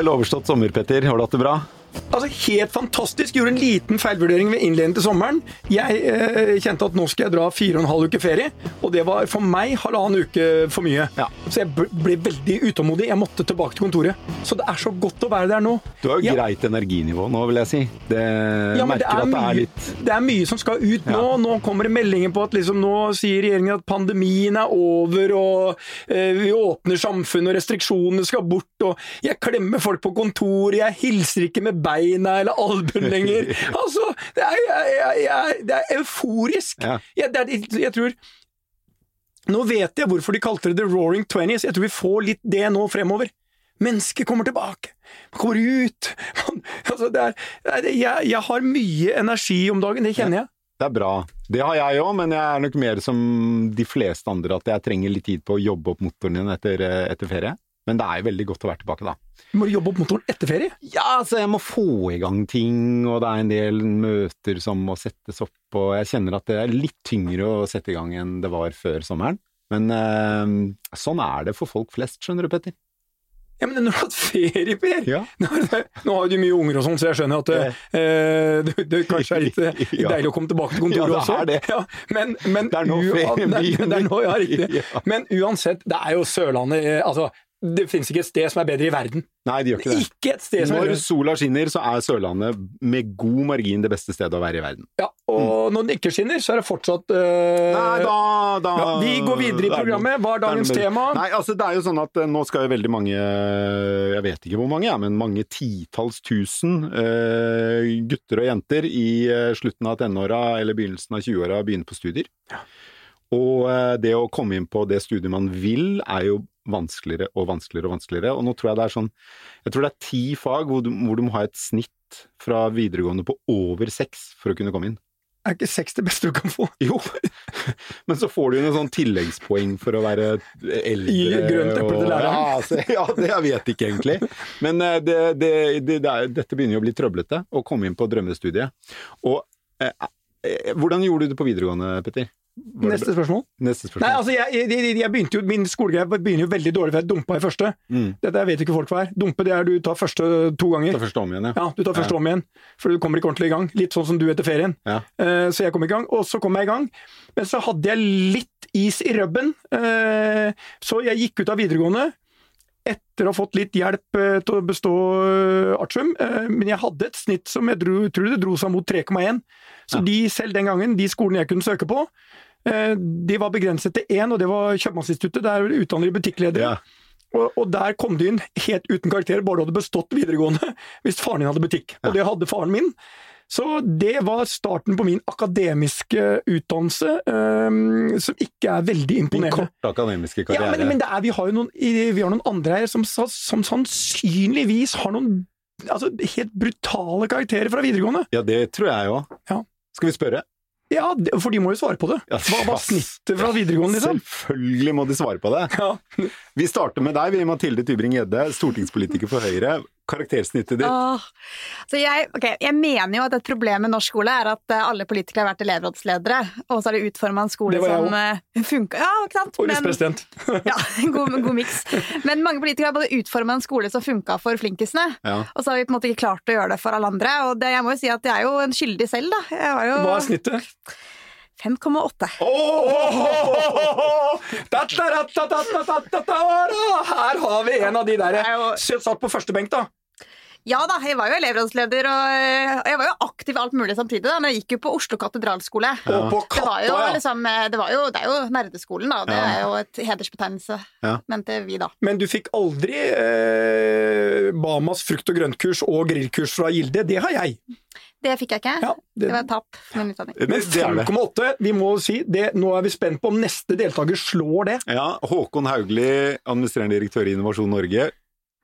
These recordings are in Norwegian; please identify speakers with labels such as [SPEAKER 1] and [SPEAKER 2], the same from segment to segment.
[SPEAKER 1] Vel overstått sommer, Petter. Har du hatt det bra?
[SPEAKER 2] Altså, Helt fantastisk. Gjorde en liten feilvurdering ved innledningen til sommeren. Jeg eh, kjente at nå skal jeg dra fire og en halv uke ferie, og det var for meg halvannen uke for mye.
[SPEAKER 1] Ja.
[SPEAKER 2] Så jeg ble- veldig utålmodig. Jeg måtte tilbake til kontoret. Så det er så godt å være der nå.
[SPEAKER 1] Du har jo
[SPEAKER 2] Ja.
[SPEAKER 1] greit energinivå nå, vil jeg si. Det
[SPEAKER 2] Ja,
[SPEAKER 1] merker
[SPEAKER 2] det
[SPEAKER 1] at det
[SPEAKER 2] mye,
[SPEAKER 1] er litt
[SPEAKER 2] det er mye som skal ut nå. Nå kommer det meldinger på at liksom, nå sier regjeringen at pandemien er over, og eh, vi åpner samfunnet, og restriksjonene skal bort, og jeg klemmer folk på kontoret, jeg hilser ikke med beina eller albuen lenger. altså, det er, jeg, jeg, det er euforisk.
[SPEAKER 1] Ja.
[SPEAKER 2] Jeg, det er, jeg tror Nå vet jeg hvorfor de kalte det The Roaring Twenties. Jeg tror vi får litt det nå fremover. Mennesket kommer tilbake. Man kommer ut. Man, altså det er, det er, jeg, jeg har mye energi om dagen, det kjenner jeg.
[SPEAKER 1] Det er bra. Det har jeg òg, men jeg er nok mer som de fleste andre, at jeg trenger litt tid på å jobbe opp motoren din etter, etter ferie. Men det er jo veldig godt å være tilbake, da.
[SPEAKER 2] Må du jobbe opp motoren etter ferie?
[SPEAKER 1] Ja, altså jeg må få i gang ting, og det er en del møter som må settes opp, og jeg kjenner at det er litt tyngre å sette i gang enn det var før sommeren. Men eh, sånn er det for folk flest, skjønner du, Petter.
[SPEAKER 2] Ja, men når du har hatt ferie, Per!
[SPEAKER 1] Ja.
[SPEAKER 2] Nå har du- nå har jo du mye unger og sånn, så jeg skjønner at eh, det, det kanskje er litt eh,
[SPEAKER 1] Ja.
[SPEAKER 2] deilig å komme tilbake til kontoret
[SPEAKER 1] Ja, det er
[SPEAKER 2] også.
[SPEAKER 1] det.
[SPEAKER 2] Ja, men, men,
[SPEAKER 1] Det er nå ferien
[SPEAKER 2] er- er nå, ja, riktig. Men uansett, det er jo Sørlandet eh, Altså, det finnes ikke et sted som er bedre i verden.
[SPEAKER 1] Nei, det gjør ikke det.
[SPEAKER 2] Ikke et sted som er
[SPEAKER 1] Når
[SPEAKER 2] bedre.
[SPEAKER 1] sola skinner, så er Sørlandet med god margin det beste stedet å være i verden.
[SPEAKER 2] Ja, og når den ikke skinner, så er det fortsatt uh...
[SPEAKER 1] Nei, da, da
[SPEAKER 2] ja, Vi går videre i
[SPEAKER 1] er
[SPEAKER 2] programmet. Hva er dagens tema?
[SPEAKER 1] Nei, altså det er jo sånn at eh, nå skal jo veldig mange Jeg vet ikke hvor mange, ja, men mange titalls tusen uh, gutter og jenter i slutten av tenåra eller begynnelsen av 20-åra begynne på studier. Ja. Og det å komme inn på det studiet man vil, er jo vanskeligere og vanskeligere og vanskeligere. Og nå tror jeg det er sånn Jeg tror det er ti fag hvor du, hvor du må ha et snitt fra videregående på over seks for å kunne komme inn.
[SPEAKER 2] Er ikke seks det beste du kan få?
[SPEAKER 1] Jo, men så får du jo noen sånn tilleggspoeng for å være eldre.
[SPEAKER 2] Gi grønt eple til læreren.
[SPEAKER 1] Ja, altså, ja, det jeg vet ikke egentlig. Men eh, det, det, det, det er, dette begynner jo å bli trøblete, å komme inn på drømmestudiet. Og eh, eh, hvordan gjorde du det på videregående, Petter?
[SPEAKER 2] Neste spørsmål.
[SPEAKER 1] Neste spørsmål.
[SPEAKER 2] Nei, altså, jeg, jeg, jeg begynte jo, Min skolegreie begynner jo veldig dårlig, for jeg dumpa i første.
[SPEAKER 1] mm.
[SPEAKER 2] Dette vet ikke folk hva er. Dumpe det er du tar første to ganger.
[SPEAKER 1] Ta første om igjen, ja.
[SPEAKER 2] Ja, Du tar første om igjen, for du kommer ikke ordentlig i gang. Litt sånn som du etter ferien.
[SPEAKER 1] Ja.
[SPEAKER 2] Uh, så jeg kom i gang, og så kom jeg i gang. Men så hadde jeg litt is i rubben, uh, så jeg gikk ut av videregående. Etter å ha fått litt hjelp uh, til å bestå eh, artium, eh, men jeg hadde et snitt som jeg dro, tror det dro seg mot 3,1. Så
[SPEAKER 1] Ja.
[SPEAKER 2] de selv den gangen, de skolene jeg kunne søke på, eh, de var begrenset til én, og det var Kjøpmannsinstituttet. Der utdanner de butikkledere.
[SPEAKER 1] Ja.
[SPEAKER 2] Og, og der kom de inn helt uten karakter, bare du hadde bestått videregående hvis faren din hadde butikk. Og det hadde faren min. Så det var starten på min akademiske utdannelse, um, som ikke er veldig
[SPEAKER 1] Din
[SPEAKER 2] imponerende.
[SPEAKER 1] korte akademiske
[SPEAKER 2] Ja,
[SPEAKER 1] karriere.
[SPEAKER 2] men, men det er, vi, har noen, vi har noen andre her som, som sannsynligvis har noen altså, helt brutale karakterer fra videregående.
[SPEAKER 1] Ja, det tror jeg òg.
[SPEAKER 2] Ja.
[SPEAKER 1] Skal vi spørre?
[SPEAKER 2] Ja, for de må jo svare på det. Hva var snittet fra videregående, liksom?
[SPEAKER 1] Selvfølgelig må de svare på det.
[SPEAKER 2] Ja.
[SPEAKER 1] Vi starter med deg, vi, Mathilde Tybring-Gjedde, stortingspolitiker for Høyre. Karaktersnittet ditt?
[SPEAKER 3] Åh. Så jeg, okay, jeg mener jo at et problem med norsk skole er at eh, alle politikere har vært elevrådsledere, og så har de utforma en skole som uh, funka Ja, ikke sant?
[SPEAKER 2] Og
[SPEAKER 3] Men- ja, god, god miks. Men mange politikere har både utforma en skole som funka for flinkisene,
[SPEAKER 1] Ja.
[SPEAKER 3] og så har vi på en måte ikke klart å gjøre det for alle andre. Og det, jeg må jo si at jeg er jo en skyldig selv, da. Jo
[SPEAKER 2] Hva er snittet?
[SPEAKER 3] 5,8.
[SPEAKER 2] Da-da-da-da-da-da-da-da. Her har vi en av de der
[SPEAKER 3] er
[SPEAKER 2] satt på første benk, da.
[SPEAKER 3] Ja da, jeg var jo elevrådsleder, og jeg var jo aktiv i alt mulig samtidig. da, Men jeg gikk jo på Oslo katedralskole.
[SPEAKER 2] Og på
[SPEAKER 3] Det var jo
[SPEAKER 2] ja.
[SPEAKER 3] liksom eh, Det, var jo, det er jo nerdeskolen, da. Det
[SPEAKER 1] Ja.
[SPEAKER 3] er jo et hedersbetegnelse,
[SPEAKER 1] Ja.
[SPEAKER 3] mente vi da.
[SPEAKER 2] Men du fikk aldri eh, Bamas frukt- og grøntkurs og grillkurs fra Gilde. Det har jeg.
[SPEAKER 3] Det fikk jeg ikke.
[SPEAKER 2] Ja,
[SPEAKER 3] det...
[SPEAKER 2] det-
[SPEAKER 3] var tap for min utdanning.
[SPEAKER 2] Men
[SPEAKER 1] det er
[SPEAKER 2] 5,8, vi må si det, Nå er vi spent på om neste deltaker slår det.
[SPEAKER 1] Ja, Håkon Haugli, administrerende direktør i Innovasjon Norge.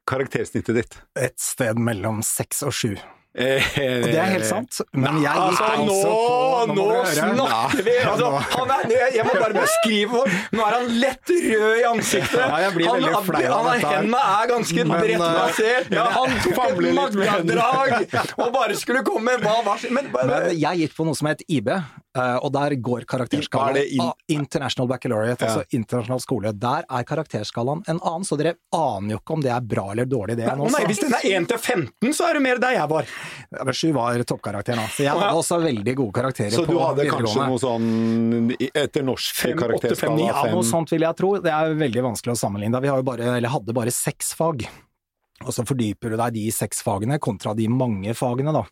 [SPEAKER 1] Karaktersnittet ditt?
[SPEAKER 4] Et sted mellom seks og sju.
[SPEAKER 1] Eh,
[SPEAKER 4] Og det er helt sant, men jeg gikk
[SPEAKER 2] Altså, nå,
[SPEAKER 4] altså på
[SPEAKER 2] nå
[SPEAKER 4] nå
[SPEAKER 2] snakker vi! Altså, han er, jeg- må bare beskrive for Nå er han lett rød i ansiktet.
[SPEAKER 4] Ja, jeg blir
[SPEAKER 2] han,
[SPEAKER 4] veldig flau av dette.
[SPEAKER 2] Hendene er ganske bredt
[SPEAKER 4] eh,
[SPEAKER 2] plassert. Ja, han tok et magdrag og bare skulle komme Hva var men,
[SPEAKER 4] Men jeg gikk på noe som het IB, Eh, og der går
[SPEAKER 1] er
[SPEAKER 4] karakterskalaen
[SPEAKER 1] in-
[SPEAKER 4] International Baccalaureate,
[SPEAKER 1] Ja.
[SPEAKER 4] altså internasjonal skole. Der er karakterskalaen en annen, så dere aner jo ikke om det er bra eller dårlig, det
[SPEAKER 2] Å nei, hvis den er 1 til 15, så er det mer der jeg var.
[SPEAKER 4] Ja, men 7 var toppkarakteren, da. Jeg hadde også veldig gode karakterer
[SPEAKER 1] Så
[SPEAKER 4] på
[SPEAKER 1] du hadde kanskje noe sånn etter norsk karakterskala
[SPEAKER 2] ni,
[SPEAKER 4] Ja, noe sånt vil jeg tro. Det er veldig vanskelig å sammenligne. Vi har jo bare, eller hadde bare seks fag. Og så fordyper du deg i de seks fagene kontra de mange fagene da,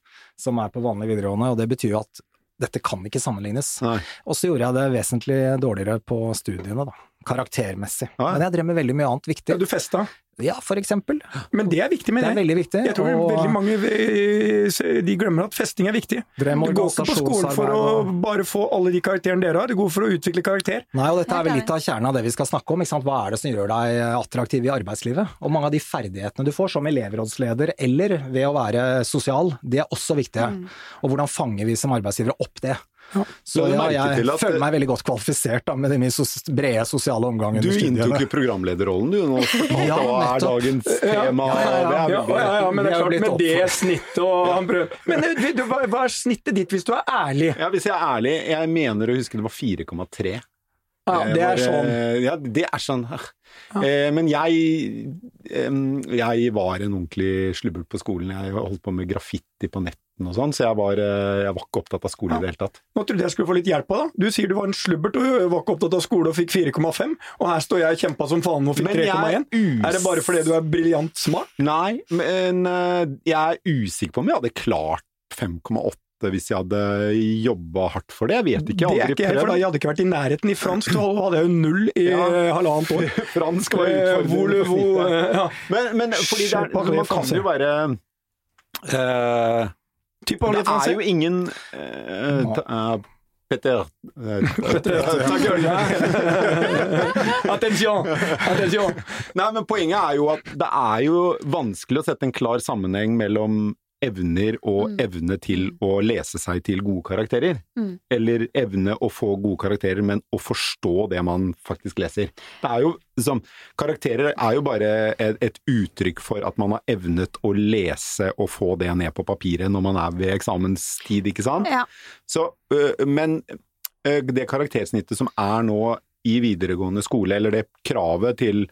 [SPEAKER 4] som er på vanlig videregående, og det betyr jo at dette kan ikke sammenlignes.
[SPEAKER 1] Nei.
[SPEAKER 4] Og så gjorde jeg det vesentlig dårligere på studiene, da. Karaktermessig.
[SPEAKER 1] Ja.
[SPEAKER 4] Men jeg drev med veldig mye annet viktig.
[SPEAKER 2] Ja, du festa.
[SPEAKER 4] Ja, for eksempel.
[SPEAKER 2] Men det er viktig,
[SPEAKER 4] Det er veldig viktig.
[SPEAKER 2] Jeg tror
[SPEAKER 4] og
[SPEAKER 2] veldig mange eh, de glemmer at festing er viktig. Du går ikke på skolen for å bare få alle de karakterene dere har, du går for å utvikle karakter.
[SPEAKER 4] Nei, og dette er vel litt av kjernen av det vi skal snakke om. Ikke sant? Hva er det som gjør deg attraktiv i arbeidslivet? Og mange av de ferdighetene du får som elevrådsleder eller ved å være sosial, det er også viktige.
[SPEAKER 3] Mm.
[SPEAKER 4] Og hvordan fanger vi som arbeidsgivere opp det? Så ja, jeg
[SPEAKER 1] til at-
[SPEAKER 4] føler meg veldig godt kvalifisert da, med den mye brede sosiale omgangen
[SPEAKER 1] Du inntok jo programlederrollen du nå.
[SPEAKER 4] Ja,
[SPEAKER 1] hva er dagens tema?
[SPEAKER 4] ja, ja,
[SPEAKER 1] Det er
[SPEAKER 2] Ja, ja, ja, men det er klart, med det snittet og han prøver Men du, du, hva, hva er snittet ditt hvis du er ærlig?
[SPEAKER 1] Ja, hvis jeg er ærlig, jeg mener å huske det var 4,3.
[SPEAKER 2] Ja, det er sånn.
[SPEAKER 1] eh, Ja, det er sånn. Ja. Men jeg Jeg var en ordentlig slubbel på skolen. Jeg holdt på med graffiti på netten og sånn, så jeg var, eh, jeg var ikke opptatt av skole i det hele tatt.
[SPEAKER 2] Nå trodde jeg skulle få litt hjelp av deg. Du sier du var en slubbert og var ikke opptatt av skole og fikk 4,5, og her står jeg og kjempa som faen og fikk
[SPEAKER 1] Men jeg er
[SPEAKER 2] 3,1. Det bare fordi du er briljant smart?
[SPEAKER 1] Nei, men eh, jeg er usikker på om jeg hadde klart 5,8 hvis jeg hadde jobba hardt for det. Jeg vet ikke,
[SPEAKER 2] Det
[SPEAKER 1] jeg
[SPEAKER 2] er
[SPEAKER 1] har
[SPEAKER 2] ikke
[SPEAKER 1] aldri
[SPEAKER 2] da
[SPEAKER 1] prøvd.
[SPEAKER 2] jeg hadde ikke vært i nærheten. I fransk så hadde jeg jo null i
[SPEAKER 1] Ja.
[SPEAKER 2] eh, halvannet år.
[SPEAKER 1] Fransk var utfordrende.
[SPEAKER 2] hvor- hvor- ja.
[SPEAKER 1] Men, men fordi det er, man kan jo være eh,
[SPEAKER 2] Typ
[SPEAKER 1] Det er jo ingen uh, uh, Peter.
[SPEAKER 2] Attention! Attention!
[SPEAKER 1] Nei, men poenget er jo at det er jo vanskelig å sette en klar sammenheng mellom evner og
[SPEAKER 3] Mm.
[SPEAKER 1] evne til å lese seg til gode karakterer.
[SPEAKER 3] Mm.
[SPEAKER 1] Eller evne å få gode karakterer, men å forstå det man faktisk leser. Det er jo liksom Karakterer er jo bare et, et uttrykk for at man har evnet å lese og få det ned på papiret når man er ved eksamenstid, ikke sant?
[SPEAKER 3] Ja.
[SPEAKER 1] Så, øh, men øh, det karaktersnittet som er nå i videregående skole, eller det kravet til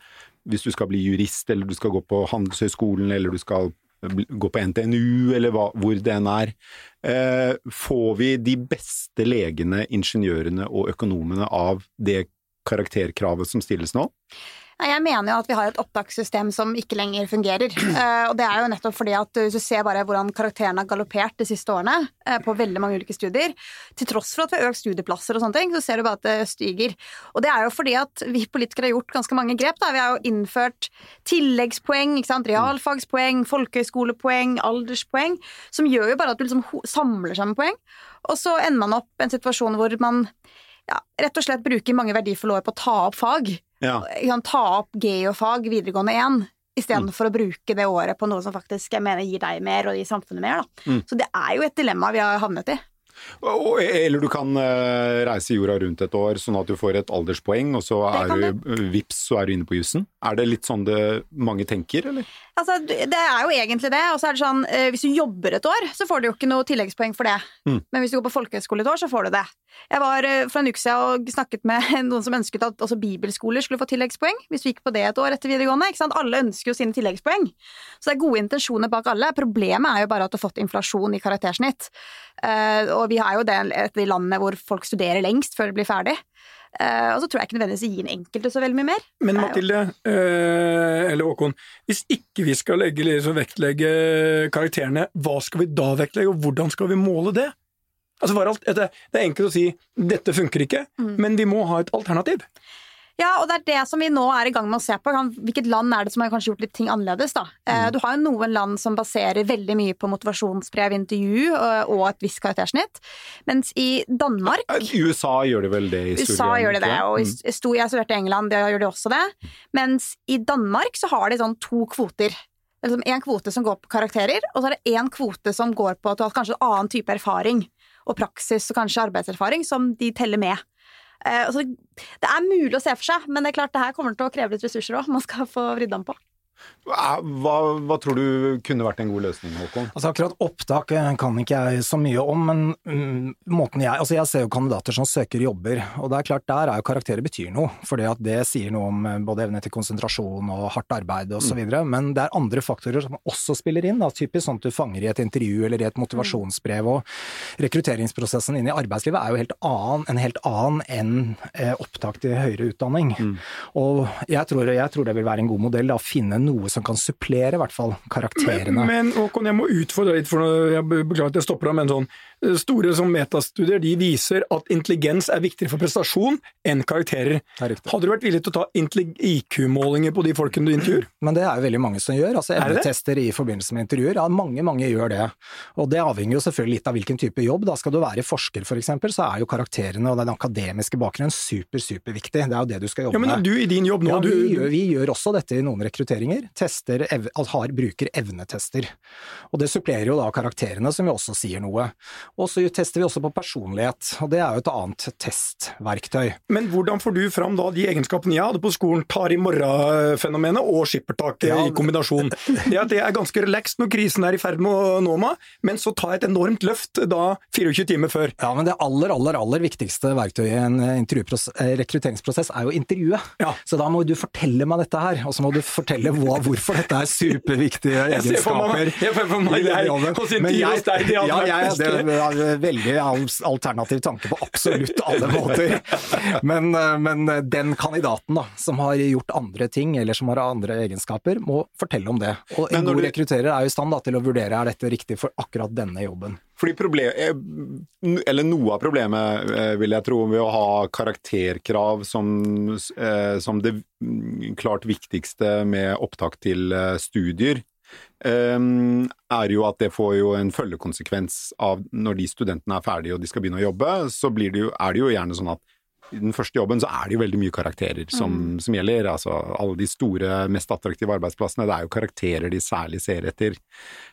[SPEAKER 1] hvis du skal bli jurist, eller du skal gå på Handelshøyskolen, eller du skal gå på NTNU, eller hva, hvor det enn er, eh, får vi de beste legene, ingeniørene og økonomene av det karakterkravet som stilles nå?
[SPEAKER 3] Jeg mener jo at vi har et opptakssystem som ikke lenger fungerer. Eh, og det er jo nettopp fordi at hvis du ser bare hvordan karakterene har galoppert de siste årene eh, på veldig mange ulike studier, til tross for at vi har økt studieplasser og sånne ting, så ser du bare at det stiger. Og det er jo fordi at vi politikere har gjort ganske mange grep. Da. Vi har jo innført tilleggspoeng, realfagspoeng, folkehøyskolepoeng, alderspoeng, som gjør jo bare at du liksom samler sammen poeng. Og så ender man opp i en situasjon hvor man ja, rett og slett bruker mange verdifulle år på å ta opp fag
[SPEAKER 1] Ja.
[SPEAKER 3] ta opp geofag videregående 1, istedenfor å bruke det året på noe som faktisk jeg mener gir deg mer og gir samfunnet mer. Da.
[SPEAKER 1] Mm.
[SPEAKER 3] Så det er jo et dilemma vi har havnet i.
[SPEAKER 1] Og, eller du kan eh, reise jorda rundt et år, sånn at du får et alderspoeng, og så er du vips, så er du inne på jussen. Er det litt sånn det mange tenker, eller?
[SPEAKER 3] Altså, det er jo egentlig det. Og så er det sånn, eh, hvis du jobber et år, så får du jo ikke noe tilleggspoeng for det.
[SPEAKER 1] Mm.
[SPEAKER 3] Men hvis du går på folkehøyskole et år, så får du det. Jeg var eh, for en uke siden og snakket med noen som ønsket at også bibelskoler skulle få tilleggspoeng, hvis du gikk på det et år etter videregående. Ikke sant? Alle ønsker jo sine tilleggspoeng. Så det er gode intensjoner bak alle. Problemet er jo bare at du har fått inflasjon i karaktersnitt. Eh, og vi er jo det et landene hvor folk studerer lengst før de blir ferdig. Uh, og så tror jeg ikke nødvendigvis å gir den enkelte så veldig mye mer.
[SPEAKER 2] Men Mathilde, uh, eller Håkon, hvis ikke vi skal legge, liksom, vektlegge karakterene, hva skal vi da vektlegge, og hvordan skal vi måle det? Altså, bare alt, det det er enkelt å si 'dette funker ikke',
[SPEAKER 3] Mm.
[SPEAKER 2] men vi må ha et alternativ.
[SPEAKER 3] Ja, og det er det som vi nå er i gang med å se på. Hvilket land er det som har kanskje gjort litt ting annerledes, da? Mm. Du har jo noen land som baserer veldig mye på motivasjonsbrev, intervju og, et visst karaktersnitt. Mens i Danmark
[SPEAKER 1] USA gjør det vel det i
[SPEAKER 3] USA
[SPEAKER 1] grad,
[SPEAKER 3] gjør det det, og
[SPEAKER 1] Mm.
[SPEAKER 3] i sto, jeg studerte i England, det gjør de også det. Mens i Danmark så har de sånn to kvoter. Er liksom en kvote som går på karakterer, og så er det en kvote som går på at du har kanskje en annen type erfaring, og praksis og kanskje arbeidserfaring, som de teller med. Eh, altså, det er mulig å se for seg, men det er klart det her kommer til å kreve litt ressurser òg, man skal få vridd den på.
[SPEAKER 1] Hva, hva, tror du kunne vært en god løsning, Håkon?
[SPEAKER 4] Altså Akkurat opptak eh, kan ikke jeg så mye om, men um, måten jeg Altså jeg ser jo kandidater som søker jobber, og det er klart der er jo karakterer betyr noe. For det sier noe om eh, både evne til konsentrasjon og hardt arbeid osv. Mm. Men det er andre faktorer som også spiller inn. Da. Typisk sånn at du fanger i et intervju eller i et motivasjonsbrev. Og rekrutteringsprosessen inn i arbeidslivet er jo helt annen, en helt annen enn eh, opptak til høyere utdanning. Mm. Og jeg tror, jeg tror, det vil være en god modell å finne noe som kan supplere i hvert fall karakterene.
[SPEAKER 2] Men, men Håkon, jeg må utfordre litt, for jeg beklager at jeg stopper deg, men sånn Store som metastudier de viser at intelligens er viktigere for prestasjon enn karakterer. Hadde du vært villig til å ta IQ-målinger på de folkene du intervjuer?
[SPEAKER 4] Men det er jo veldig mange som gjør. altså Evnetester i forbindelse med intervjuer. Ja, mange mange gjør det. Og det avhenger jo selvfølgelig litt av hvilken type jobb. Da skal du være forsker f.eks., for så er jo karakterene og den akademiske bakgrunnen super, superviktig. Det er jo det du skal jobbe
[SPEAKER 2] med. Ja, Men du i din jobb nå
[SPEAKER 4] ja, vi, du... vi, gjør også dette i noen rekrutteringer. Tester, ev, har, bruker evnetester. Og det supplerer jo da karakterene, som vi også sier noe. Og så tester vi også på personlighet, og det er jo et annet testverktøy.
[SPEAKER 2] Men hvordan får du fram da de egenskapene jeg hadde på skolen, tar i morgen-fenomenet og skippertaket ja, i kombinasjon? Det at jeg er ganske relaxed når krisen er i ferd med å nå meg, men så tar jeg et enormt løft da 24 timer før.
[SPEAKER 4] Ja, men det aller, aller, aller viktigste verktøyet i en eh, rekrutteringsprosess er jo intervjuet. Ja. Så da må du fortelle meg dette her, og så må du fortelle hva, hvorfor dette er superviktige egenskaper. Jeg ser for meg,
[SPEAKER 2] jeg ser for meg deg hos intervjuet hos deg.
[SPEAKER 4] Ja, jeg, det, det, veldig alternativ tanke på absolutt alle måter. Men, eh, men, den kandidaten da, som har gjort andre ting, eller som har andre egenskaper, må fortelle om det. Og en god du... rekrutterer er jo i stand da, til å vurdere er dette riktig for akkurat denne jobben.
[SPEAKER 1] Fordi problem, eh, eller Noe av problemet eh, vil jeg tro ved å ha karakterkrav som, som det klart viktigste med opptak til studier, er jo at det får jo en følgekonsekvens av når de studentene er ferdige og de skal begynne å jobbe, så det jo, er det jo gjerne sånn at i den første jobben så er det jo veldig mye karakterer som, mm. som, gjelder. Altså alle de store, mest attraktive arbeidsplassene, det er jo karakterer de særlig ser etter.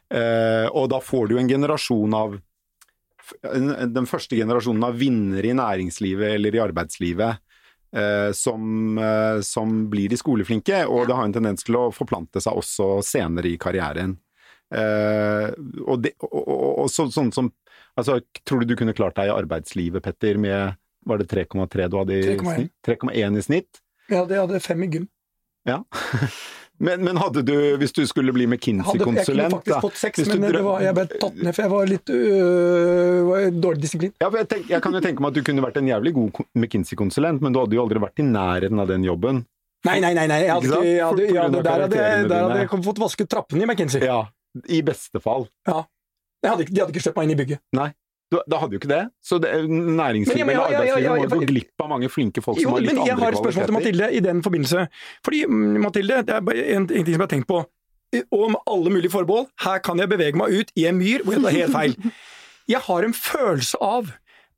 [SPEAKER 1] Eh, og da får du en generasjon av Den første generasjonen av vinnere i næringslivet eller i arbeidslivet som, eh, som, blir de skoleflinke, og det har en tendens til å forplante seg også senere i karrieren. Eh, og, det, og, og, og så, sånn som altså, Tror du du kunne klart deg i arbeidslivet, Petter, med var det 3,3 du hadde i 3, snitt? 3,1 i snitt?
[SPEAKER 2] Ja, det hadde 5 i gym.
[SPEAKER 1] Ja. Men, men, hadde du, hvis du skulle bli McKinsey-konsulent
[SPEAKER 2] Jeg kunne faktisk fått seks, men var, jeg ble tatt ned for jeg var litt øh, dårlig disiplin.
[SPEAKER 1] Ja, jeg, tenk, jeg, kan jo tenke meg at du kunne vært en jævlig god McKinsey-konsulent, men du hadde jo aldri vært i nærheten av den jobben.
[SPEAKER 2] Nei, nei, nei. nei. Jeg hadde, jeg hadde, ja, der hadde, der hadde jeg fått vasket trappene i McKinsey.
[SPEAKER 1] Ja, I beste fall.
[SPEAKER 2] Ja. Hadde, de hadde ikke sluppet meg inn i bygget.
[SPEAKER 1] Nei. Da hadde jo ikke det. Så det, næringslivet eller arbeidslivet må gå glipp av mange flinke folk som har litt andre
[SPEAKER 2] kvaliteter. Jeg har et spørsmål til Mathilde i den forbindelse. Fordi, mm, Mathilde, det er en, en ting som jeg har tenkt på. Og med alle mulige forbehold, her kan jeg bevege meg ut i en myr hvor jeg tar helt feil. Jeg har en følelse av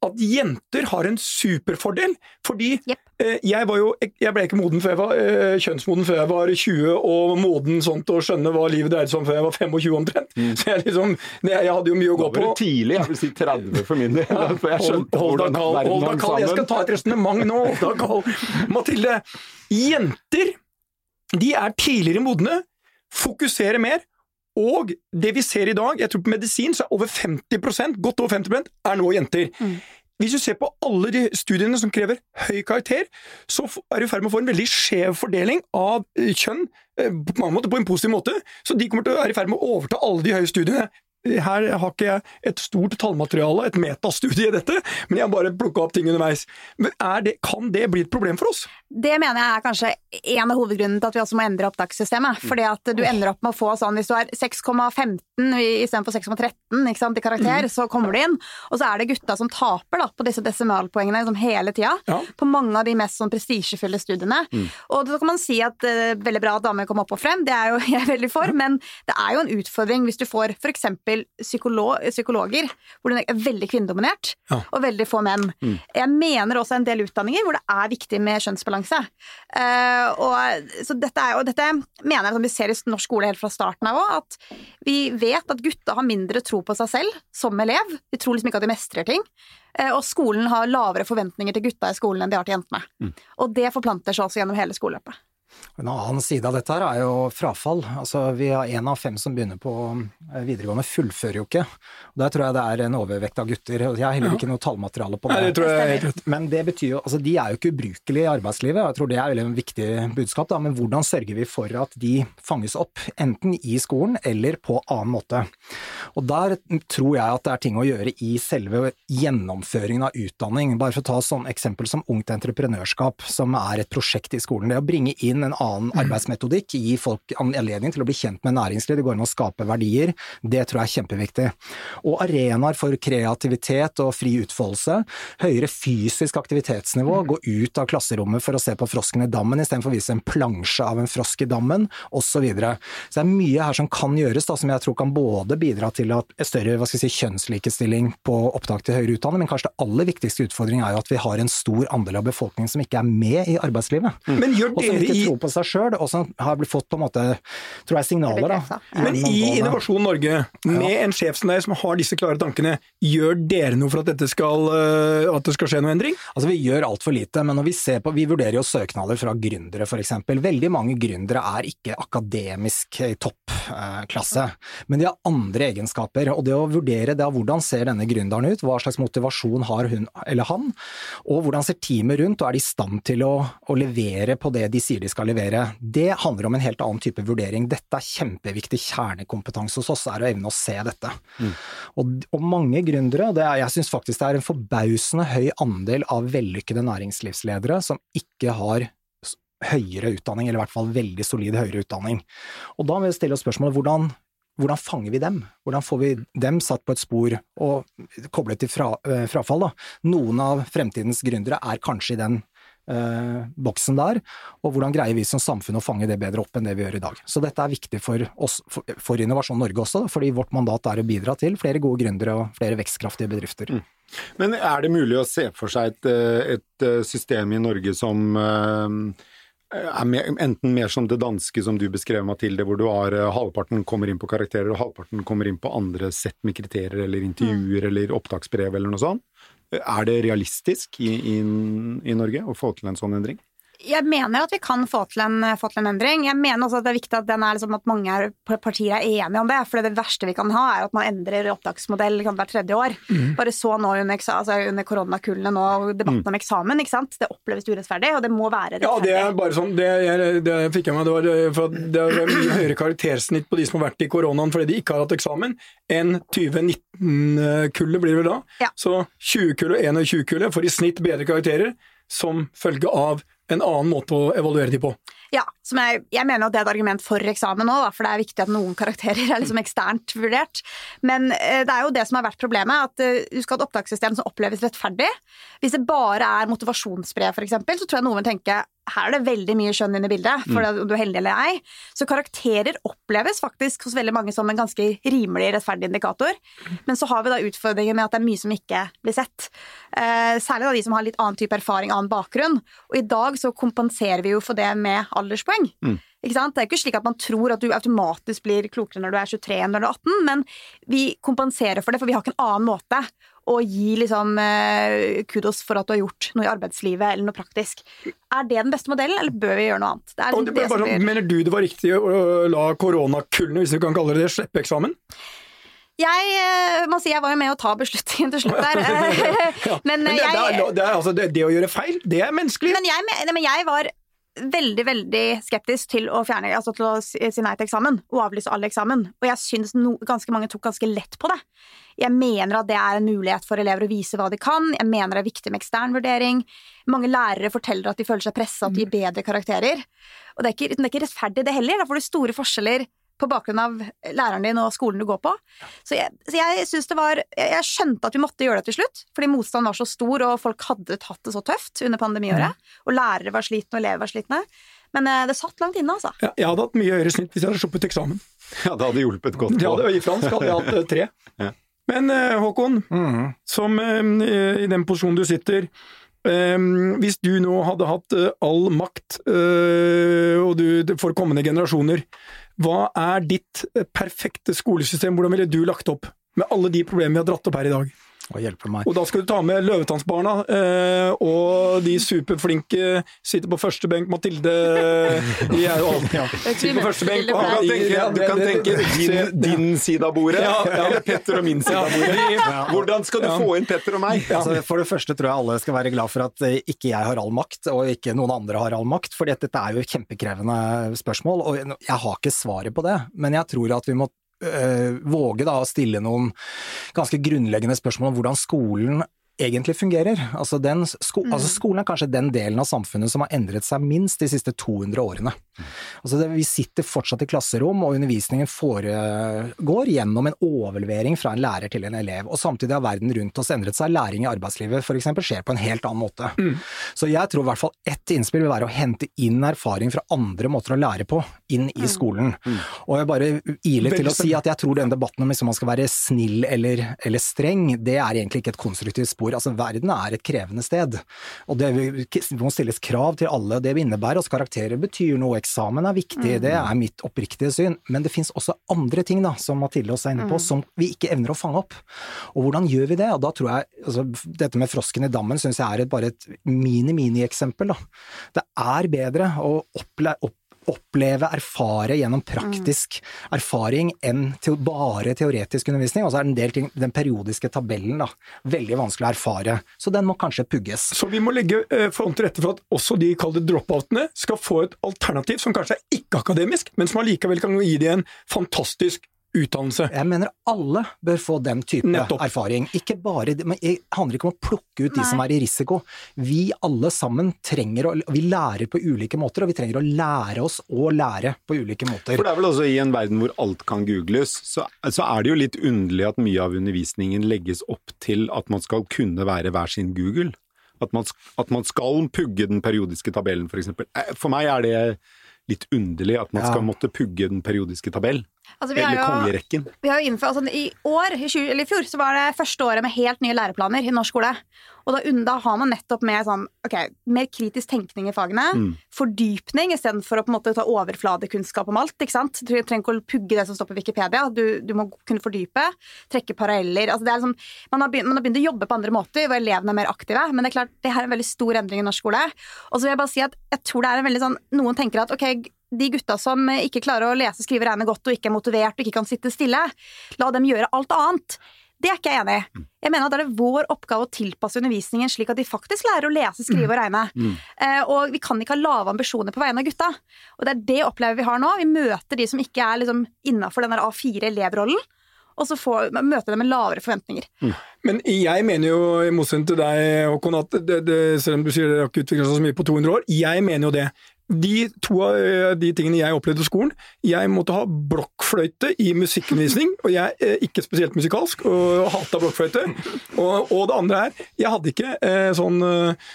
[SPEAKER 2] at jenter har en superfordel. Fordi yep. eh, jeg var jo Jeg ble ikke moden før jeg var eh, kjønnsmoden før jeg var 20, og moden sånn til å skjønne hva livet dreide seg om før jeg var 25 omtrent. Mm. Så jeg liksom Jeg hadde jo mye å gå på.
[SPEAKER 1] Da var du tidlig, jeg vil si 30 for min del. Ja,
[SPEAKER 2] jeg skjønte hold, hvordan kall, verden hang sammen. Jeg skal ta et resonnement nå. Hold kall. Mathilde, jenter de er tidligere modne, fokuserer mer, og det vi ser i dag, jeg tror på medisin så er over 50% godt over 50% er nå jenter. Mm. Hvis du ser på alle de studiene som krever høy karakter, så er du i ferd med å få en veldig skjev fordeling av eh, kjønn, eh, på mange måter på en positiv måte. Så de kommer til å være i ferd med å overta alle de høye studiene her har ikke jeg et stort tallmateriale, et metastudie i dette, men jeg har bare plukka opp ting underveis. Men det, Kan det bli et problem for oss?
[SPEAKER 3] Det mener jeg er kanskje en av hovedgrunnene til at vi også må endre opptakssystemet. Fordi at du ender opp med å få sånn, hvis du har 6,15 istedenfor 6,13 i karakter, mm. så kommer du inn. Og så er det gutta som taper da, på disse desimalpoengene liksom hele tida. Ja. På mange av de mest sånn prestisjefulle studiene. Mm. Og så kan man si at uh, er veldig bra at damer kommer opp og frem, det er jo jeg er veldig for, men det er jo en utfordring hvis du får f.eks psykolog, psykologer, hvor det er veldig kvinnedominert, ja. og veldig få menn. Mm. Jeg mener også en del utdanninger hvor det er viktig med kjønnsbalanse. Uh, og, så dette, er, og dette mener jeg som vi ser i norsk skole helt fra starten av òg, at vi vet at gutta har mindre tro på seg selv som elev. De tror liksom ikke at de mestrer ting. Uh, og skolen har lavere forventninger til gutta i skolen enn de har til jentene. Mm. Og det forplanter seg også gjennom hele skoleløpet.
[SPEAKER 4] En annen side av dette her er jo frafall. Altså, vi har én av fem som begynner på eh, videregående, fullfører jo ikke. Og Der tror jeg det er en overvekt av gutter. Jeg har heller ikke noe tallmateriale på det.
[SPEAKER 2] Nei, det tror jeg helt.
[SPEAKER 4] Men det betyr jo, altså de er jo ikke ubrukelige i arbeidslivet, og jeg tror det er veldig en viktig budskap. Da. Men hvordan sørger vi for at de fanges opp, enten i skolen eller på annen måte? Og der tror jeg at det er ting å gjøre i selve gjennomføringen av utdanning. Bare for å ta sånn eksempel som Ungt Entreprenørskap, som er et prosjekt i skolen. Det å bringe inn en annen arbeidsmetodikk, gi folk anledning til å bli kjent med næringsliv, det går an å skape verdier, det tror jeg er kjempeviktig. Og arenaer for kreativitet og fri utfoldelse, høyere fysisk aktivitetsnivå, gå ut av klasserommet for å se på frosken i dammen istedenfor å vise en plansje av en frosk i dammen, osv. Så, videre. så det er mye her som kan gjøres, da, som jeg tror kan både bidra til at større hva skal jeg si, kjønnslikestilling på opptak til høyere utdanning, men kanskje det aller viktigste utfordringen er jo at vi har en stor andel av befolkningen som ikke er med i arbeidslivet.
[SPEAKER 2] Men gjør dere i
[SPEAKER 4] tror på seg sjøl, og som har blitt fått på en måte, tror jeg, signaler, da.
[SPEAKER 2] Men i. Innovasjon Norge, med en sjef som deg som har disse klare tankene, gjør dere noe for at dette skal, øh, at det skal skje noe endring?
[SPEAKER 4] Altså Vi gjør altfor lite, men når vi ser på, vi vurderer jo søknader fra gründere f.eks. Veldig mange gründere er ikke akademisk i toppklasse, men de har andre egenskaper. Og det å vurdere det av hvordan ser denne gründeren ut, hva slags motivasjon har hun eller han, og hvordan ser teamet rundt, og er de i stand til å, å levere på det de sier de skal levere, det handler om en helt annen type vurdering. Dette er kjempeviktig kjernekompetanse hos oss, er å evne å se dette. Og, og mange gründere, og det er, jeg syns faktisk det er en forbausende høy andel av vellykkede næringslivsledere som ikke har høyere utdanning, eller i hvert fall veldig solid høyere utdanning. Og da må vi stille oss spørsmålet hvordan, hvordan fanger vi dem? Hvordan får vi dem satt på et spor og koblet til fra, eh, frafall? Da? Noen av fremtidens gründere er kanskje i den eh, boksen der, og hvordan greier vi som samfunn å fange det bedre opp enn det vi gjør i dag. Så dette er viktig for oss, for, for Innovasjon Norge også, fordi vårt mandat er å bidra til flere gode gründere og flere vekstkraftige bedrifter.
[SPEAKER 1] Men er det mulig å se for seg et, eh, et eh, system i Norge som eh, er mer, enten mer som det danske som du beskrev, Mathilde, hvor du har halvparten kommer inn på karakterer og halvparten kommer inn på andre sett med kriterier eller intervjuer eller opptaksbrev eller noe sånt. Er det realistisk i, i, i Norge å få til en sånn endring?
[SPEAKER 3] Jeg mener at vi kan få til, en, få til en endring. Jeg mener også at det er viktig at, den er liksom at mange er, partier er enige om det. For det verste vi kan ha, er at man endrer opptaksmodell hvert tredje år. Bare så nå under, altså, under koronakullene nå, debatten om eksamen. ikke sant? Det oppleves urettferdig, og det må være
[SPEAKER 2] Ja, det er bare sånn, det, jeg, det fikk jeg meg, det var for at det er mye høyere karaktersnitt på de som har vært i koronaen fordi de ikke har hatt eksamen, enn 2019-kullet blir det da.
[SPEAKER 3] Ja.
[SPEAKER 2] Så 20-kullet og 21-kullet får i snitt bedre karakterer som følge av en annen måte å evaluere de på.
[SPEAKER 3] Ja, som jeg, jeg mener at det er et argument for eksamen nå, for det er viktig at noen karakterer er liksom eksternt vurdert. Men eh, det er jo det som har vært problemet, at eh, du skal ha et opptakssystem som oppleves rettferdig. Hvis det bare er motivasjonsbrev, eksempel, så tror jeg noen vil tenke her er det veldig mye skjønn inne i bildet, for om du er heldig eller ei. Så karakterer oppleves faktisk hos veldig mange som en ganske rimelig rettferdig indikator. Men så har vi da utfordringer med at det er mye som ikke blir sett. Eh, særlig da de som har litt annen type erfaring, annen bakgrunn. Og i dag så kompenserer vi jo for det med alderspoeng. Ikke sant? Det er ikke slik at man tror at du automatisk blir klokere når du er 23 enn når du er 18, men vi kompenserer for det, for vi har ikke en annen måte å gi liksom, eh, kudos for at du har gjort noe i arbeidslivet eller noe praktisk. Er det den beste modellen, eller bør vi gjøre noe annet? Det
[SPEAKER 2] Og
[SPEAKER 3] liksom
[SPEAKER 2] det,
[SPEAKER 3] det
[SPEAKER 2] bare,
[SPEAKER 3] blir...
[SPEAKER 2] mener du det var riktig å la koronakullene, hvis vi kan kalle det det, slippe eksamen?
[SPEAKER 3] Jeg eh, må si jeg var jo med å ta beslutningen til slutt der. Men,
[SPEAKER 2] Men
[SPEAKER 3] eh,
[SPEAKER 2] det, det, er, det, er, altså, det, det å gjøre feil, det er menneskelig.
[SPEAKER 3] men, jeg, men- men jeg var veldig, veldig skeptisk til å fjerne, altså til å si nei til eksamen og avlyse all eksamen. Og jeg syns no, ganske mange tok ganske lett på det. Jeg mener at det er en mulighet for elever å vise hva de kan. Jeg mener det er viktig med ekstern vurdering. Mange lærere forteller at de føler seg pressa, til å gi bedre karakterer. Og det er ikke, det er ikke rettferdig, det heller. Da får du store forskjeller på bakgrunn av læreren din og skolen du går på. Så jeg, så jeg synes det var Jeg jeg skjønte at vi måtte gjøre det til slutt, fordi motstanden var så stor, og folk hadde tatt det så tøft under pandemiåret. Og lærere var slitne, og elever var slitne. Men eh, det satt langt inne, altså.
[SPEAKER 2] Ja, jeg hadde hatt mye høyere snitt hvis jeg hadde sluppet eksamen.
[SPEAKER 1] Ja, det hadde hjulpet godt
[SPEAKER 2] Ja,
[SPEAKER 1] på.
[SPEAKER 2] det var I fransk hadde jeg hatt eh, tre.
[SPEAKER 1] Ja.
[SPEAKER 2] Men eh, Håkon,
[SPEAKER 4] mm.
[SPEAKER 2] som i den posisjonen du sitter Hvis du nå hadde hatt all makt eh, og du, for kommende generasjoner, hva er ditt eh, perfekte skolesystem? Hvordan ville du lagt opp med alle de problemene vi har dratt opp her i dag?
[SPEAKER 4] Og hjelpe meg.
[SPEAKER 2] Og da skal du ta med Løvetannsbarna eh, og de superflinke sitter på første benk. Mathilde De er jo alltid ja. sitter på første benk.
[SPEAKER 1] Og tenker, ja, du kan tenke din, din side av bordet,
[SPEAKER 2] Ja, ja.
[SPEAKER 1] eller Petter og min side av bordet. Hvordan skal du
[SPEAKER 2] Ja.
[SPEAKER 1] få inn Petter og meg?
[SPEAKER 4] Altså, for det første tror jeg alle skal være glad for at eh, ikke jeg har all makt, og ikke noen andre har all makt, for dette er jo kjempekrevende spørsmål, og jeg har ikke svaret på det. Men jeg tror at vi må våge da å stille noen ganske grunnleggende spørsmål om hvordan skolen egentlig fungerer. Altså, den, sko altså Skolen er kanskje den delen av samfunnet som har endret seg minst de siste 200 årene. Altså det, vi sitter fortsatt i klasserom, og undervisningen foregår gjennom en overlevering fra en lærer til en elev. Og samtidig har verden rundt oss endret seg. Læring i arbeidslivet f.eks. skjer på en helt annen måte. Så jeg tror i hvert fall ett innspill vil være å hente inn erfaring fra andre måter å lære på, inn i skolen. Og jeg bare iler til å si at jeg tror den debatten om liksom man skal være snill eller, eller streng, det er egentlig ikke et konstruktivt spor. Altså verden er et krevende sted. Og det må stilles krav til alle. Det innebærer at karakterer betyr noe, eksamen er viktig, det er mitt oppriktige syn. Men det finnes også andre ting, da, som Mathilde også er inne på, som vi ikke evner å fange opp. Og hvordan gjør vi det? Og da tror jeg altså, Dette med frosken i dammen syns jeg er et, bare et mini-mini-eksempel. da. Det er bedre å opple opp oppleve, erfare gjennom praktisk erfaring enn til bare teoretisk undervisning. Og så er det en del ting, den periodiske tabellen, da, veldig vanskelig å erfare. Så den må kanskje pugges.
[SPEAKER 2] Så vi må legge forhånd til rette for at også de kalte dropoutene skal få et alternativ som kanskje er ikke-akademisk, men som allikevel kan gi dem en fantastisk utdannelse.
[SPEAKER 4] Jeg mener alle bør få den type
[SPEAKER 2] Nettopp.
[SPEAKER 4] erfaring. Ikke bare, men Det handler ikke om å plukke ut de
[SPEAKER 3] Nei.
[SPEAKER 4] som er i risiko. Vi alle sammen trenger å Vi lærer på ulike måter, og vi trenger å lære oss å lære på ulike måter.
[SPEAKER 1] For det er vel også i en verden hvor alt kan googles, så, så er det jo litt underlig at mye av undervisningen legges opp til at man skal kunne være hver sin Google. At man, at man skal pugge den periodiske tabellen, for eksempel. Eh, For meg er det litt underlig at man
[SPEAKER 4] Ja.
[SPEAKER 1] skal måtte pugge den periodiske tabell.
[SPEAKER 3] Altså, vi har
[SPEAKER 1] Eller kongerekken.
[SPEAKER 3] Vi har jo innført, altså, I år, i 20, eller i fjor, så var det første året med helt nye læreplaner i norsk skole. Og da, da har man nettopp med sånn, ok, mer kritisk tenkning i fagene.
[SPEAKER 1] Mm.
[SPEAKER 3] Fordypning istedenfor å på en måte ta overfladekunnskap om alt. ikke sant? Du trenger ikke å pugge det som står på Wikipedia. Du, du må kunne fordype. Trekke paralleller. Altså, det er liksom, man, har begynt, man har begynt å jobbe på andre måter, hvor elevene er mer aktive. Men det er klart, det her er en veldig stor endring i norsk skole. Og så vil jeg bare si at jeg tror det er en veldig sånn Noen tenker at ok, de gutta som ikke klarer å lese, skrive, regne godt og ikke er motivert og ikke kan sitte stille, la dem gjøre alt annet. Det er ikke jeg enig i. Jeg mener at det er vår oppgave å tilpasse undervisningen slik at de faktisk lærer å lese, skrive og regne. Eh, og vi kan ikke ha lave ambisjoner på vegne av gutta. Og det er det opplever vi har nå. Vi møter de som ikke er liksom innafor den A4-elevrollen, og så får, møter dem med lavere forventninger.
[SPEAKER 2] Men jeg mener jo, i motsetning til deg, Håkon, at det, det, selv om du sier det har ikke utvikla seg så mye på 200 år, jeg mener jo det. De to av eh, de tingene jeg opplevde på skolen Jeg måtte ha blokkfløyte i musikkundervisning, og jeg er ikke spesielt musikalsk, og hata blokkfløyte. Og, og det andre er, jeg hadde ikke eh, sånn eh,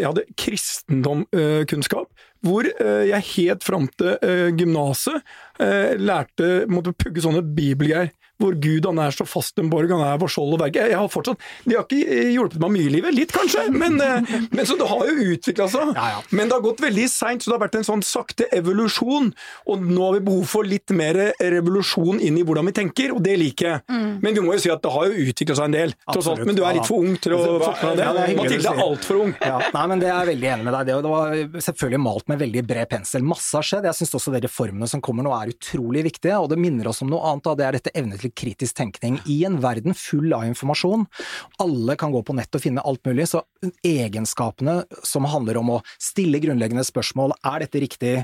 [SPEAKER 2] Jeg hadde kristendomkunnskap. hvor eh, jeg helt fram til eh, gymnaset eh, lærte måtte pugge sånne bibelgreier. Hvor Gud han er så fast en borg, han er vår skjold og verge. Jeg, har fortsatt, De har ikke eh, hjulpet meg mye i livet, litt kanskje, men, eh, men så det har jo utvikla seg.
[SPEAKER 4] Ja, ja.
[SPEAKER 2] Men det har gått veldig seint, så det har vært en sånn sakte evolusjon. Og nå har vi behov for litt mer revolusjon inn i hvordan vi tenker, og det liker jeg. Men vi må jo si at det har jo utvikla seg en del, tross alt. Men du er litt for ung til å få med
[SPEAKER 4] deg det
[SPEAKER 2] Mathilde er altfor ung.
[SPEAKER 4] Ja, nei, men det er jeg veldig enig med deg. Det, det var selvfølgelig malt med veldig bred pensel. Masse har skjedd. Jeg syns også de reformene som kommer nå er utrolig viktige, og det minner oss om noe annet. Da. Det er dette evne til kritisk tenkning. I en verden full av informasjon, alle kan gå på nett og finne alt mulig, så egenskapene som handler om å stille grunnleggende spørsmål, er dette riktig,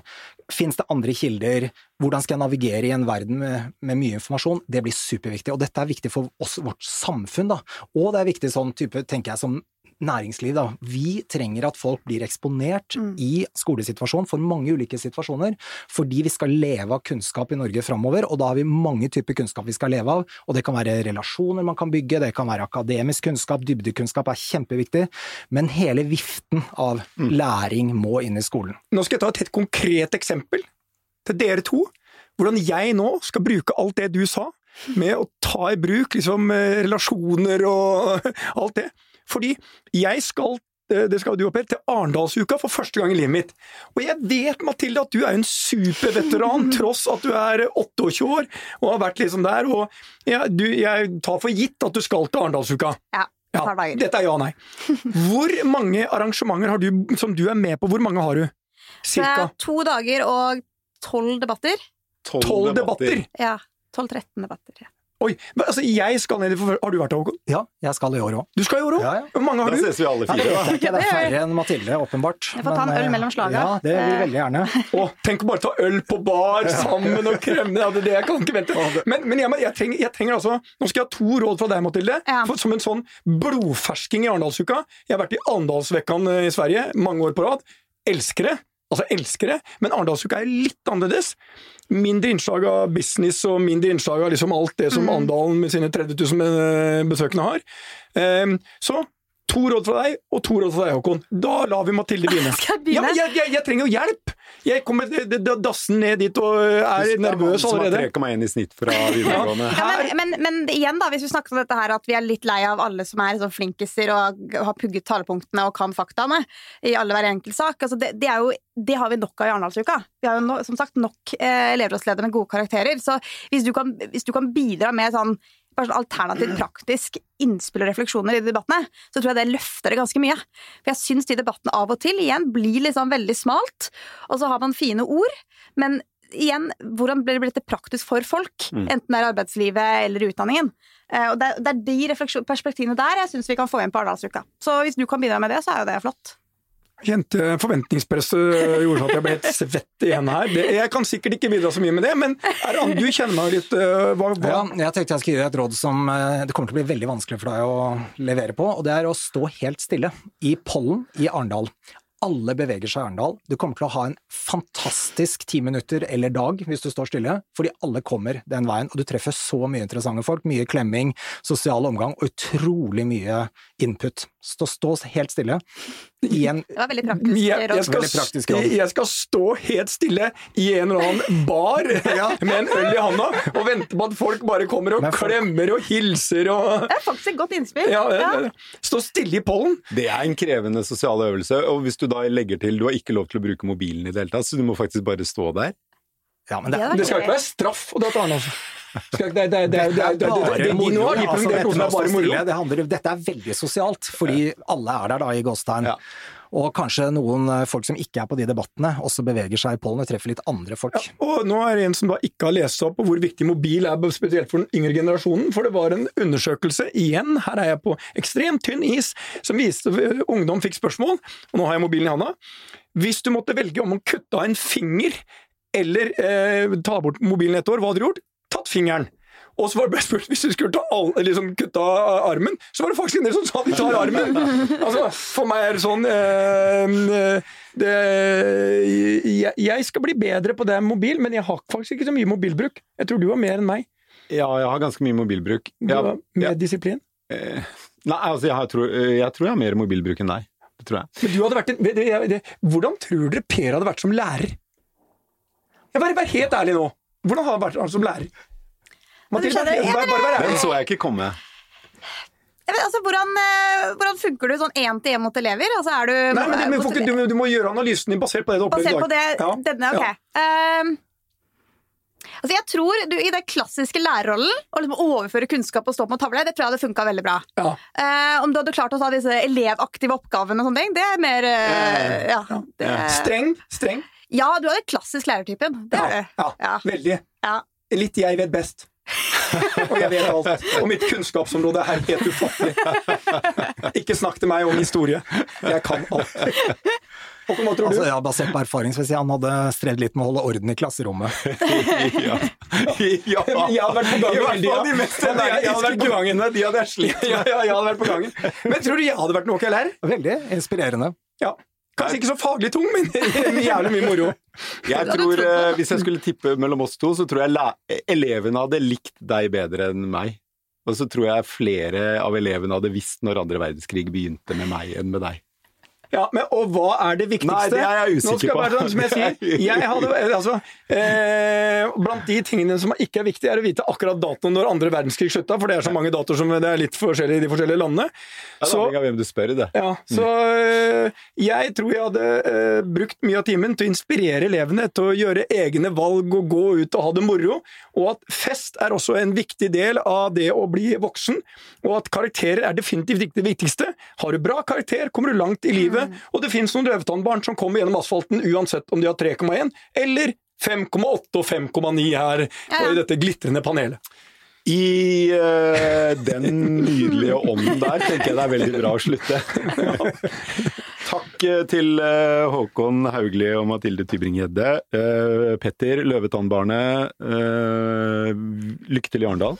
[SPEAKER 4] fins det andre kilder, hvordan skal jeg navigere i en verden med, med mye informasjon, det blir superviktig. Og dette er viktig for oss, vårt samfunn, da. Og det er viktig sånn type, tenker jeg, som næringsliv, da. Vi trenger at folk blir eksponert i skolesituasjonen for mange ulike situasjoner, fordi vi skal leve av kunnskap i Norge framover, og da har vi mange typer kunnskap vi skal leve av, og det kan være relasjoner man kan bygge, det kan være akademisk kunnskap, dybdekunnskap er kjempeviktig, men hele viften av læring må inn i skolen.
[SPEAKER 2] Nå skal jeg ta et helt konkret eksempel til dere to. Hvordan jeg nå skal bruke alt det du sa, med å ta i bruk liksom, eh, relasjoner og alt det. Fordi jeg skal eh, det skal du opp til Arendalsuka for første gang i livet mitt. Og jeg vet, Mathilde, at du er en superveteran, tross at du er 28 år og har vært liksom der. Og jeg, du, jeg tar for gitt at du skal til Arendalsuka.
[SPEAKER 3] Ja.
[SPEAKER 2] Ja, dette er ja og nei. Hvor mange arrangementer har du som du er med på? Hvor mange har du?
[SPEAKER 3] Cirka? det er to dager og tolv debatter.
[SPEAKER 2] tolv debatter.
[SPEAKER 3] Ja. 12-13 debatter. Ja.
[SPEAKER 2] Oi, men altså jeg skal ned i forfølgelse. Har du vært der, Håkon?
[SPEAKER 4] Ja, jeg skal i år òg.
[SPEAKER 2] Du skal i år òg?
[SPEAKER 4] Ja, ja.
[SPEAKER 2] Hvor mange har
[SPEAKER 1] Da
[SPEAKER 2] du?
[SPEAKER 1] ses vi alle
[SPEAKER 4] Ja, det
[SPEAKER 1] fire. da.
[SPEAKER 4] ikke, det er færre enn Mathilde, åpenbart.
[SPEAKER 3] Jeg får ta en øl
[SPEAKER 4] eh,
[SPEAKER 3] mellom slaga.
[SPEAKER 4] Ja, det vil jeg veldig gjerne.
[SPEAKER 2] Å, tenk å bare ta øl på bar sammen og kremme ja, det, er det jeg kan ikke vente. Men, men jeg, jeg, trenger, jeg trenger altså Nå skal jeg ha to råd fra deg, Mathilde. For, som en sånn blodfersking i Arendalsuka. Jeg har vært i Arendalsvekkan eh, i Sverige mange år på rad. Elsker det. Altså elsker det. Men Arendalsuka er litt annerledes. Mindre innslag av business og mindre innslag av liksom alt det som Andalen med sine 30 000 eh, besøkende har. Ehm, så to råd fra deg, og to råd fra deg, Håkon. Da lar vi Mathilde begynne.
[SPEAKER 3] Skal jeg
[SPEAKER 2] Ja, men jeg, jeg, jeg trenger jo hjelp! Jeg kommer dassen ned dit og er nervøs
[SPEAKER 1] Som har
[SPEAKER 2] allerede.
[SPEAKER 1] 3,1 i snitt fra videregående.
[SPEAKER 3] Ja, men, men, men igjen, da, hvis vi snakker om dette her at vi er litt lei av alle som er sånn flinkiser og har pugget talepunktene og kan faktaene i alle hver enkelt sak. Altså det, det, er jo, det har vi nok av i Arendalsuka. Vi har jo no, som sagt nok eh, elevrådsledere med gode karakterer. Så hvis du kan, hvis du kan bidra med sånn bare sånn alternativt praktisk innspill og refleksjoner i de debattene, så tror jeg det løfter det ganske mye. For jeg syns de debattene av og til igjen blir liksom veldig smalt, og så har man fine ord, men igjen, hvordan blir dette praktisk for folk? Enten det er arbeidslivet eller utdanningen. Eh, Og det, er de perspektivene der jeg syns vi kan få inn på Arendalsuka. Så hvis du kan bidra med det, så er jo det flott.
[SPEAKER 2] Kjente forventningspresset gjorde at jeg ble helt svett igjen her. Jeg kan sikkert ikke bidra så mye med det, men er det, du kjenner meg litt øh, hva, hva?
[SPEAKER 4] Ja, jeg tenkte jeg skulle gi deg et råd som eh, det kommer til å bli veldig vanskelig for deg å levere på, og det er å stå helt stille. I pollen i Arendal. Alle beveger seg i Arendal. Du kommer til å ha en fantastisk ti minutter eller dag hvis du står stille, fordi alle kommer den veien, og du treffer så mye interessante folk. Mye klemming, sosial omgang og utrolig mye input. Så stå helt stille. I en
[SPEAKER 3] Det var veldig praktisk
[SPEAKER 2] Jeg, jeg, skal,
[SPEAKER 4] Veldig praktisk råd.
[SPEAKER 2] jeg skal stå helt stille i en eller annen bar med en øl i handa og vente på at folk bare kommer og
[SPEAKER 4] folk-
[SPEAKER 2] klemmer og hilser og
[SPEAKER 3] Det er faktisk et godt innspill.
[SPEAKER 2] ja,
[SPEAKER 3] Ja.
[SPEAKER 2] ja. Stå stille i pollen.
[SPEAKER 1] Det er en krevende sosial øvelse, og hvis du da legger til du har ikke lov til å bruke mobilen i det hele tatt, så du må faktisk bare stå der.
[SPEAKER 4] Ja, men det,
[SPEAKER 3] Det
[SPEAKER 2] skal ikke være straff å dra til Arendal. Det,
[SPEAKER 4] handler, dette er veldig sosialt, fordi alle er der da i gåstegn.
[SPEAKER 1] Ja.
[SPEAKER 4] Og kanskje noen folk som ikke er på de debattene, også beveger seg i pollen og treffer litt andre folk.
[SPEAKER 2] Ja, og nå er det en som da ikke har lest seg opp på hvor viktig mobil er, spesielt for den yngre generasjonen. For det var en undersøkelse, igjen, her er jeg på ekstremt tynn is, som viste at ungdom fikk spørsmål, og nå har jeg mobilen i handa. Hvis du måtte velge om å kutte av en finger eller eh, ta bort mobilen et år, hva hadde du gjort? Tatt fingeren. Og så var det spurt hvis du skulle ta all, liksom kutte av armen, så var det faktisk en del som sa vi tar armen. Altså, for meg er det sånn eh, det, jeg, jeg skal bli bedre på det med mobil, men jeg har faktisk ikke så mye mobilbruk. Jeg tror du har mer enn meg.
[SPEAKER 1] Ja, jeg har ganske mye mobilbruk.
[SPEAKER 2] Jeg, med
[SPEAKER 1] ja.
[SPEAKER 2] disiplin.
[SPEAKER 1] Eh, Nei, altså, jeg, tror, jeg tror jeg har mer mobilbruk enn deg. Det tror jeg.
[SPEAKER 2] Men du hadde vært en, det, det, det, Hvordan tror dere Per hadde vært som lærer? Jeg bare, Vær helt ærlig nå. Hvordan har han vært han som lærer? Mathilde,
[SPEAKER 3] skjønner,
[SPEAKER 2] bare,
[SPEAKER 3] jeg
[SPEAKER 2] bare, bare bare,
[SPEAKER 1] Den så jeg ikke komme.
[SPEAKER 3] Jeg vet, altså, hvordan, eh, hvordan funker du sånn én til én mot elever? Altså, er du,
[SPEAKER 2] Nei, men du, må- får du, du må gjøre analysen din basert på det du opplevde
[SPEAKER 3] Basert på det,
[SPEAKER 2] Ja.
[SPEAKER 3] denne, okay.
[SPEAKER 2] Ja.
[SPEAKER 3] Ehm, altså jeg tror du, I den klassiske lærerrollen, å liksom overføre kunnskap og stå på en tavle, det tror jeg hadde funka veldig bra.
[SPEAKER 2] Ja.
[SPEAKER 3] Eh, om du hadde klart å ta disse elevaktive oppgavene og sånne ting, det er mer eh, ja, det,
[SPEAKER 2] Streng. Streng.
[SPEAKER 3] Ja, du hadde klassisk lærertypen. Det er
[SPEAKER 2] Ja,
[SPEAKER 3] du.
[SPEAKER 2] ja,
[SPEAKER 3] Ja.
[SPEAKER 2] veldig.
[SPEAKER 3] Ja.
[SPEAKER 2] Litt 'jeg vet best'. og jeg vet alt. Og mitt kunnskapsområde er helt ufattelig. Ikke snakk til meg om historie. Jeg kan alt. Hva tror du?
[SPEAKER 4] Altså, ja, basert på erfaring, så hvis han hadde strevd litt med å holde orden i klasserommet.
[SPEAKER 1] ja. ja.
[SPEAKER 2] Jeg hadde vært på gangen
[SPEAKER 1] de mest
[SPEAKER 2] jeg, jeg hadde vært på gangen.
[SPEAKER 1] de hadde jeg slitt
[SPEAKER 2] Ja, ja, jeg hadde vært på gangen. Men tror du jeg hadde vært noe jeg lærer?
[SPEAKER 4] Veldig inspirerende.
[SPEAKER 2] Ja. Kanskje ikke så faglig tung, men jævlig mye moro.
[SPEAKER 1] Jeg tror, eh, Hvis jeg skulle tippe mellom oss to, så tror jeg elevene hadde likt deg bedre enn meg. Og så tror jeg flere av elevene hadde visst når andre verdenskrig begynte med meg enn med deg.
[SPEAKER 2] Ja, men, Og hva er det viktigste?
[SPEAKER 1] Nei, det er jeg usikker på.
[SPEAKER 2] bare, sånn som jeg sier, jeg hadde, altså, eh, Blant de tingene som ikke er viktige, er å vite akkurat datoen når andre verdenskrig slutta, for det er så mange datoer som det er litt forskjellig i de forskjellige landene.
[SPEAKER 1] Det
[SPEAKER 2] Så,
[SPEAKER 1] avhengig av hvem du spør, det.
[SPEAKER 2] ja, så eh, jeg tror jeg hadde eh, brukt mye av timen til å inspirere elevene til å gjøre egne valg og gå ut og ha det moro, og at fest er også en viktig del av det å bli voksen, og at karakterer er definitivt ikke det viktigste. Har du bra karakter, kommer du langt i livet, og det finnes noen døvetannbarn som kommer gjennom asfalten uansett om de har 3,1 eller 5,8 og 5,9 her
[SPEAKER 3] Ja, ja.
[SPEAKER 2] i dette glitrende panelet.
[SPEAKER 1] I uh, den nydelige ånden der tenker jeg det er veldig bra å slutte. Takk til eh, Håkon Haugli og Mathilde Tybring-Gjedde. Eh, Petter Løvetannbarnet, eh, lykke til i Arendal.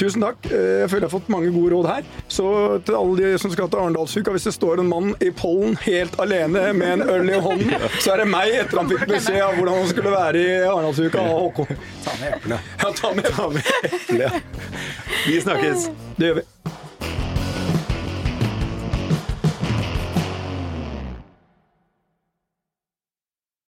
[SPEAKER 2] Tusen takk. Jeg føler jeg har fått mange gode råd her. Så til alle de som skal til Arendalsuka, hvis det står en mann i pollen helt alene med en øl i hånden, så er det meg etter han fikk beskjed av hvordan han skulle være i Arendalsuka av Håkon.
[SPEAKER 4] Ta med eplene.
[SPEAKER 2] Ja, ta med.
[SPEAKER 1] Vi snakkes!
[SPEAKER 2] Det gjør vi.